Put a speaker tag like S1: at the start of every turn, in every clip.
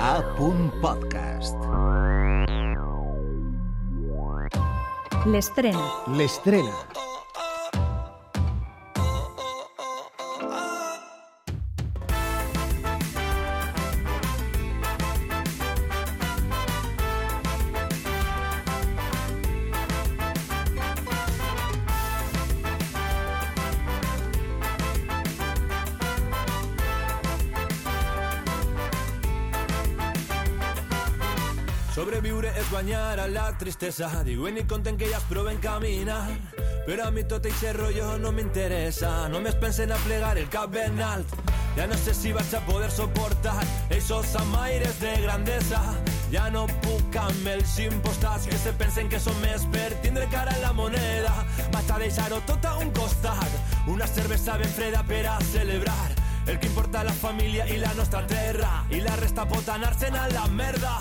S1: A.podcast.
S2: L'estrena.
S1: L'estrena.
S3: Sobreviure és guanyar a la tristesa Diuen i conten que ja es proven caminar. Però a mi tot aquest rotllo no m'interessa Només pensen a plegar el cap ben alt Ja no sé si vaig a poder soportar Esos amaires de grandesa Ja no puc amb els impostats Que se pensen que són més per tindre cara en la moneda. Vaig a deixar-ho tot a un costat Una cervesa ben freda per a celebrar. El que importa la família i la nostra terra i la resta pot anar-se'n a la merda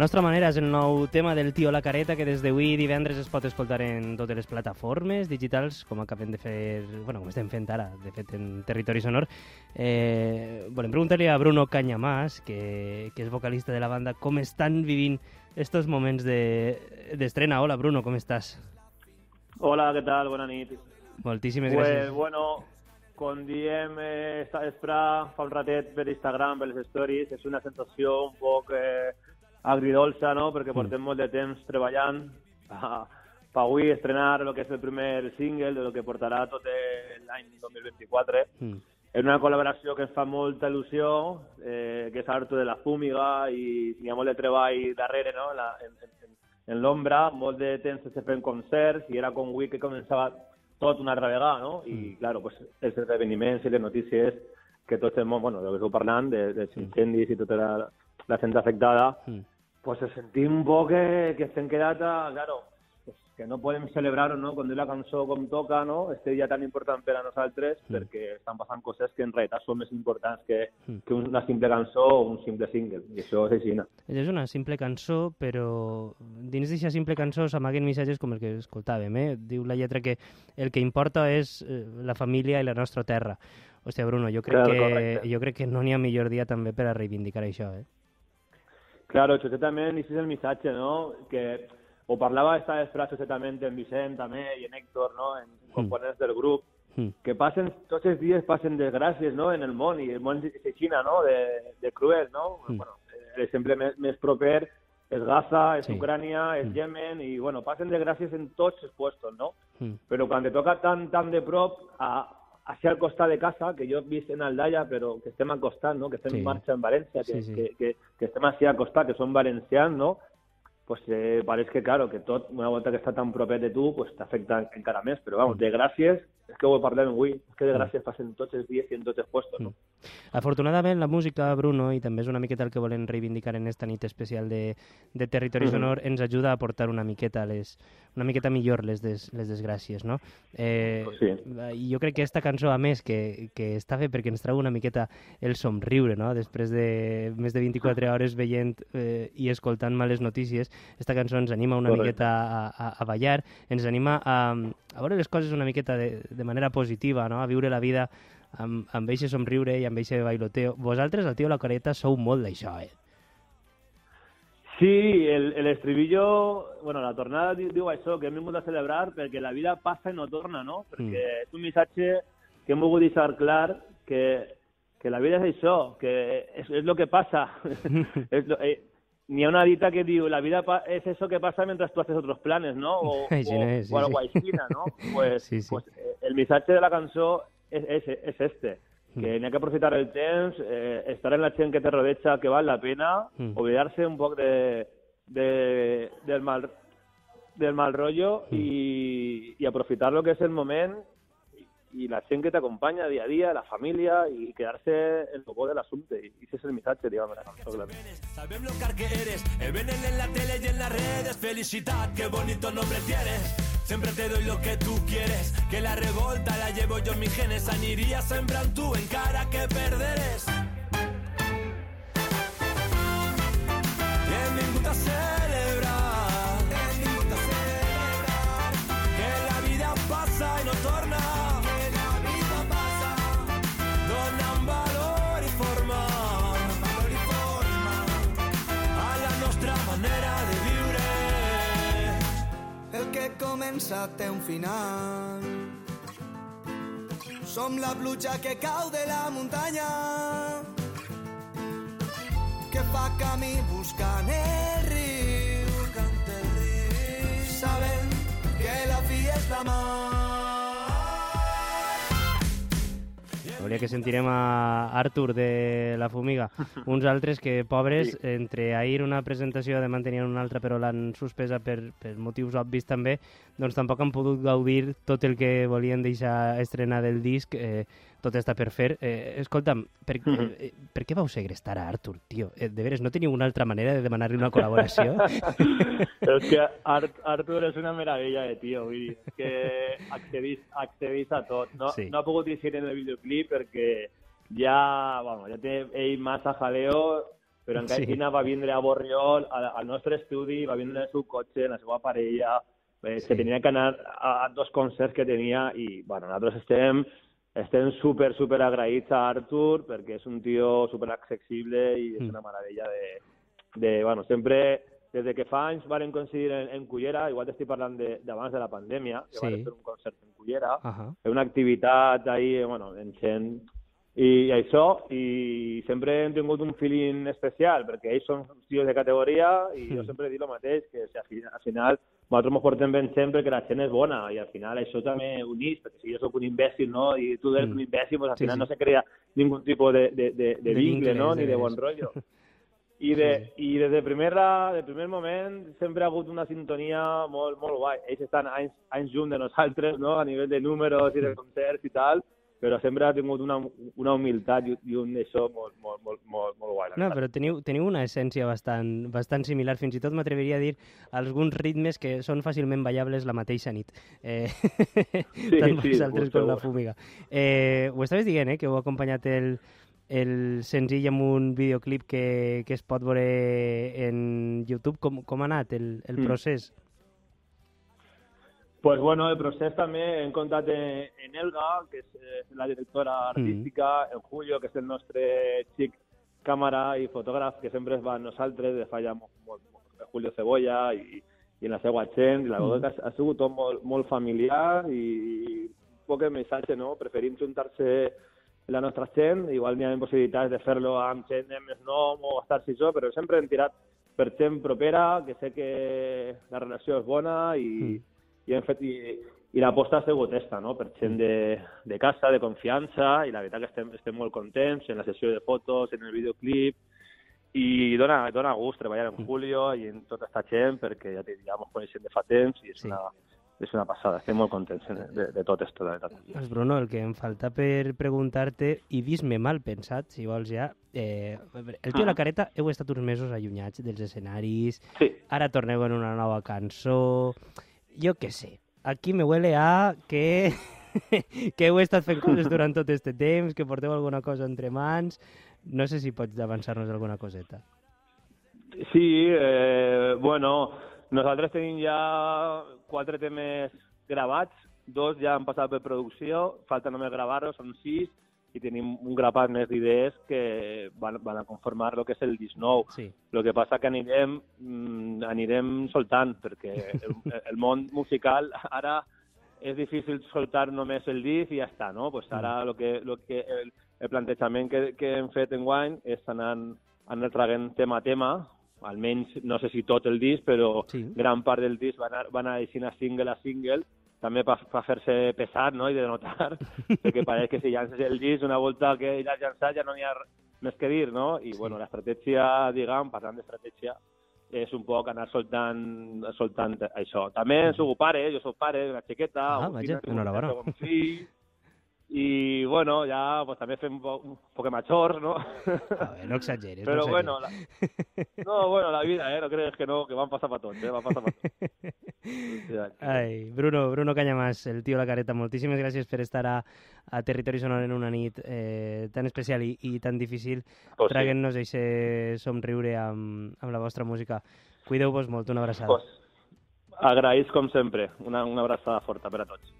S3: nostra manera
S4: és el nou tema del tio La Careta que des d'avui divendres es pot escoltar en totes les plataformes digitals com acabem de fer, bueno, com estem fent ara, de fet en Territori Sonor. Eh, volem preguntar-li a Bruno Canyamàs, que, que és vocalista de la banda, com estan vivint estos moments de- d'estrena. De, Hola Bruno, com estàs?
S5: Hola, què tal? Bona nit.
S4: Moltíssimes
S5: Pues,
S4: gràcies.
S5: bueno, com diem eh, esta vespre, fa un ratet per Instagram, per les stories, és una sensació un poc eh, agridolça, no?, perquè portem molt de temps treballant pa, pa avui estrenar el que és el primer single de lo que portarà tot l'any 2024.
S4: Mm.
S5: És una col·laboració que ens fa molta il·lusió, eh, que és Arto de la Fúmiga, i hi ha molt de treball darrere, no?, en, la, en, en, en l'ombra, molt de temps se fent concerts, i era com avui que començava tot una altra vegada, no? I, claro, pues, els esdeveniments i les notícies que tots estem, bueno, del que esteu parlant, de, dels incendis i tota la, la gent afectada,
S4: Mm.
S5: pues se sentim un poc que, que estem quedat, a, claro, pues, que no podem celebrar no? quan diu la cançó com toca, no? este dia tan important per a nosaltres,
S4: Mm.
S5: perquè estan passant coses que en realitat són més importants que,
S4: Mm.
S5: que una simple cançó o un simple single, i això és així. No?
S4: És una simple cançó, però dins d'aquesta simple cançó s'amaguen missatges com el que escoltàvem. Eh? Diu la lletra que el que importa és eh, la família i la nostra terra. Hòstia, Bruno, jo crec,
S5: Clar,
S4: que,
S5: correcte.
S4: jo crec que no n'hi ha millor dia també per a reivindicar això. Eh?
S5: Claro, exactament, i és el missatge, no? Que ho parlava esta vespre societament en Vicent també i en Héctor, no? en components del grup,
S4: Mm.
S5: que passen, tots els dies passen desgràcies no? en el món, i el món és Xina, no? de, de cruel, no?
S4: Mm.
S5: Bueno, l'exemple més, més proper és Gaza, és
S4: Sí.
S5: Ucrània, és
S4: Mm.
S5: Yemen, i bueno, passen desgràcies en tots els puestos, no?
S4: Mm.
S5: Però quan te toca tan, tan de prop a, hacia al costat de casa, que jo he vist en Aldaia, però que estem al costat, no? que estem
S4: Sí.
S5: en marxa en València, que,
S4: Sí, sí.
S5: que, que, que estem així al costat, que som valencians, no? pues eh, pareix que, claro, que tot, una volta que està tan propet de tu, pues t'afecta encara més. Però, vamos, de gràcies, que ho parlem avui, és que de gràcies passen tots els dies i en tots els puestos, no?
S4: Afortunadament, la música, Bruno, i també és una miqueta el que volem reivindicar en esta nit especial de, de Territori
S5: Mhm.
S4: Sonor, ens ajuda a portar una miqueta les, una miqueta millor les, des, les desgràcies, no? Eh,
S5: Pues sí.
S4: Jo crec que esta cançó, a més, que, que està bé perquè ens trau una miqueta el somriure, no? Després de més de 24 hores veient eh, i escoltant males notícies, esta cançó ens anima una
S5: Correcte.
S4: miqueta a, a, a ballar, ens anima a, a veure les coses una miqueta de, de manera positiva, no? A viure la vida amb, amb eixe somriure i amb eixe bailoteo. Vosaltres, el tio La Careta, sou molt d'això, eh?
S5: Sí, el, el estribillo, bueno, la tornada di- diu això, que hem vingut a celebrar perquè la vida passa i no torna, no? Perquè és un missatge que hem volgut deixar clar que, que la vida és això, que és, és lo que passa. és lo, eh, N'hi ha una dita que diu, la vida pa- es eso que pasa mientras tú haces otros planes, ¿no? O,
S4: sí,
S5: o algo
S4: sí.
S5: així, ¿no? Pues, pues eh, el missatge de la és, és, és este, que
S4: Mm.
S5: n'hi ha que aprofitar el temps, eh, estar en la gent que te rodeja que val la pena,
S4: Mm.
S5: olvidarse un poc de, de, del mal del mal rollo
S4: Mm.
S5: i, i aprofitar lo que és el moment i la gent que t'acompanya dia a dia, la família, i quedar-se en lo bo de l'assumpte. I ese és el missatge, diguem, de la cançó. clar.
S3: Sabem lo car que eres, venen en la tele y en las redes. Felicidad, qué bonito nombre tienes. Siempre te doy lo que tú quieres. Que la revolta la llevo yo en mis genes. Aniria sempre amb tu, encara
S2: comença té un final. Som la pluja que cau de la muntanya que fa camí buscant el riu. Buscant el riu. Sabent que la fi és la mar.
S4: Hauria que sentirem a Artur de La Fumiga. Uns altres que, pobres, sí. entre ahir una presentació de mantenir una altra però l'han suspesa per, per motius obvis també, doncs tampoc han pogut gaudir tot el que volien deixar estrenar del disc, eh, tot està per fer. Eh, escolta'm, per, eh, per què vau segrestar a Artur, tio? Eh, de veres, no teniu una altra manera de demanar-li una col·laboració?
S5: és que Art, Artur és una meravella de tio, vull dir, que accedís, accedís a tot. No, Sí. no ha pogut dir en el videoclip perquè ja, bueno, ja té ell massa jaleo, però encara
S4: Sí.
S5: sí. va vindre a Borriol, al, al nostre estudi, va vindre en el seu cotxe, en la seva parella, eh,
S4: Sí.
S5: que tenia que anar a, a dos concerts que tenia i, bueno, nosaltres estem estem super, super agraïts a Artur perquè és un tio super accessible i és
S4: Mm.
S5: una meravella de, de, bueno, sempre, des de que fa anys varen coincidir en, en Cullera, igual t'estic parlant de- d'abans de, la pandèmia, que
S4: Sí.
S5: varen fer un concert en Cullera,
S4: Ahà.
S5: fer una activitat ahí, bueno, en gent, i això, i sempre hem tingut un feeling especial, perquè ells són tios de categoria, i jo
S4: Mm.
S5: sempre dic el mateix, que si al, fi- al final nosaltres ens portem ben sempre que la gent és bona, i al final això també unís, perquè si jo sóc un imbècil, no?, i tu eres
S4: Mm.
S5: un imbècil, pues al
S4: Sí,
S5: final
S4: sí.
S5: no se crea ningún tipo de, de, de, de vincle, no?, ni de bon rotllo. I, de, i des de primera, de primer moment sempre ha hagut una sintonia molt, molt guai. Ells estan anys, anys junt de nosaltres, no?, a nivell de números i de concerts i tal, però sempre ha tingut una, una humilitat i, i un això molt, molt, molt, molt, molt guai.
S4: No, però teniu, teniu una essència bastant, bastant similar, fins i tot m'atreviria a dir alguns ritmes que són fàcilment ballables la mateixa nit. Eh, tant
S5: sí,
S4: vosaltres com la fúmiga. Eh, ho estaves dient, eh, que heu acompanyat el, el senzill amb un videoclip que, que es pot veure en YouTube. Com, com ha anat el, el
S5: Mm.
S4: procés?
S5: Pues bueno, el procés també hem comptat en, en Elga, que és eh, la directora artística, en Julio, que és el nostre xic càmera i fotògraf, que sempre es va amb nosaltres, de fa ja molt, molt, molt Julio Cebolla i, i en la seva gent, i la
S4: Mm.
S5: que ha, ha sigut tot molt, molt familiar i, i un poc el missatge, no? Preferim juntar-se la nostra gent, igual n'hi ha possibilitats de fer-lo amb gent de més nom o estar-se jo, però sempre hem tirat per gent propera, que sé que la relació és bona i,
S4: Mm.
S5: I hem fet i, i l'aposta ha sigut esta, no? per gent de, de casa, de confiança, i la veritat que estem, estem molt contents en la sessió de fotos, en el videoclip, i dona, dona gust treballar en Julio i en tota esta gent, perquè ja, ja ens coneixem de fa temps i és,
S4: Sí.
S5: una, és una passada. Estem molt contents de, de tot esto, la veritat.
S4: Doncs Bruno, el que em falta per preguntar-te, i dis-me mal pensat, si vols ja, eh, el tio i la careta heu estat uns mesos allunyats dels escenaris,
S5: Sí,
S4: ara torneu en una nova cançó, jo què sé, aquí me huele a que, que heu estat fent coses durant tot este temps, que porteu alguna cosa entre mans, no sé si pots avançar-nos alguna coseta.
S5: Sí, eh, bueno, nosaltres tenim ja quatre temes gravats, dos ja han passat per producció, falta només gravar-los, són sis, i tenim un grapat més d'idees que van, van a conformar el que és el disc nou.
S4: Sí.
S5: El que passa que anirem, mm, anirem soltant, perquè el, el món musical ara és difícil soltar només el disc i ja està, no? Pues ara lo que, lo que el, el plantejament que, que hem fet en guany és anar, anar traguent tema a tema, almenys no sé si tot el disc, però
S4: Sí.
S5: gran part del disc va anar, va anar així a single a single, també per, per fer-se pesat no? i de notar, perquè pareix que si llances el disc una volta que l'has llançat ja no n'hi ha més que dir, no? I
S4: Sí.
S5: bueno, l'estratègia, diguem, parlant d'estratègia, és un poc anar soltant, soltant això. També soc pare, jo soc pare d'una xiqueta,
S4: Ah, vaja, enhorabona.
S5: un fill, i bueno, ja pues, també fem un, po un poc majors, no?
S4: A veure, no exageres,
S5: Però
S4: no
S5: bueno, la, no, bueno, la vida, eh, no crees que no, que van passar per tots, eh, van passar per tots.
S4: Ai, Bruno, Bruno Cañamàs, el tio La Careta, moltíssimes gràcies per estar a, a Territori Sonor en una nit eh, tan especial i, i tan difícil,
S5: Pues sí.
S4: traguent-nos aquest somriure amb, amb la vostra música. Cuideu-vos molt, una abraçada.
S5: Pues, agraïts com sempre, una, una abraçada forta per a tots.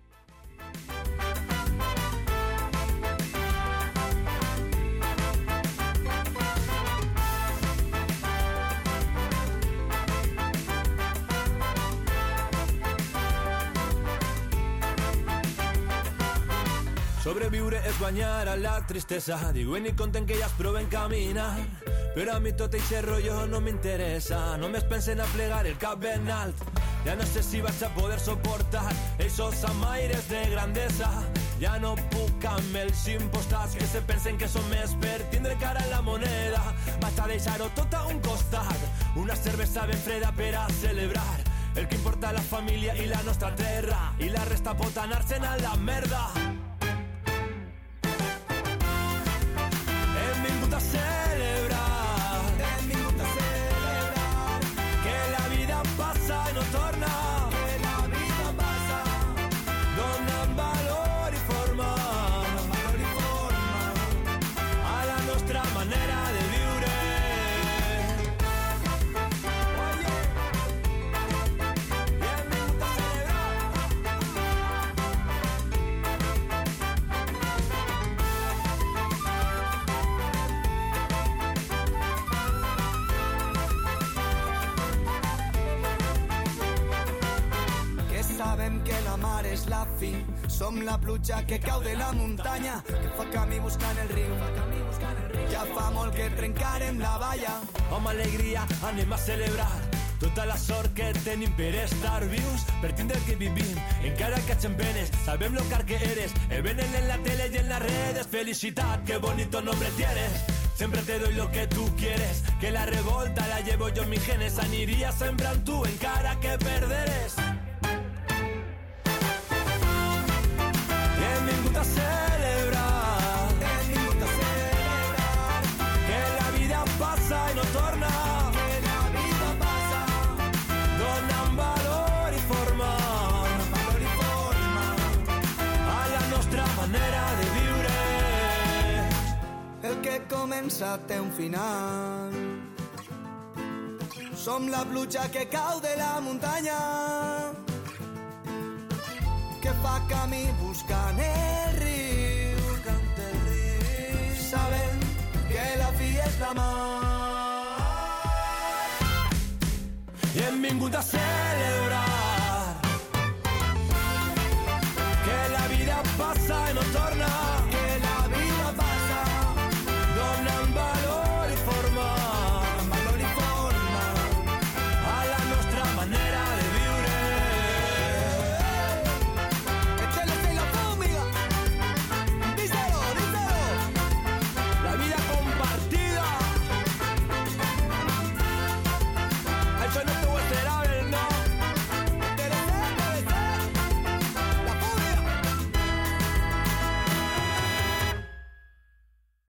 S3: Sobreviure és guanyar a la tristesa Diuen i conten que ellas proven caminar. Però a mi tot eixe rotllo no m'interessa Només pensen a plegar el cap Ja no sé si vaig a poder soportar Esos amaires de grandesa Ja no puc amb els impostats Que se pensen que són més per cara en la moneda Vaig a deixar-ho tot a un costat Una cervesa ben freda per a celebrar. El que importa la família i la nostra terra i la resta pot anar-se'n a la merda la
S2: fi. Som la pluja que cau de la muntanya, que fa camí buscant el riu. Ja fa molt que trencarem la valla.
S3: Amb alegria anem a celebrar tota la sort que tenim per estar vius, per tindre el que vivim, encara que ets en penes, sabem lo car que eres, e venen en la tele y en las redes, felicidad, qué bonito nombre tienes. Siempre te doy lo que tú quieres, que la revolta la llevo yo en mis genes, aniria sembrant tu encara que perderes.
S2: Comença té un final. Som la pluja que cau de la muntanya que fa camí buscant el riu. Buscant el riu. Sabent que la fi és la mar.
S3: I hem vingut a celebrar.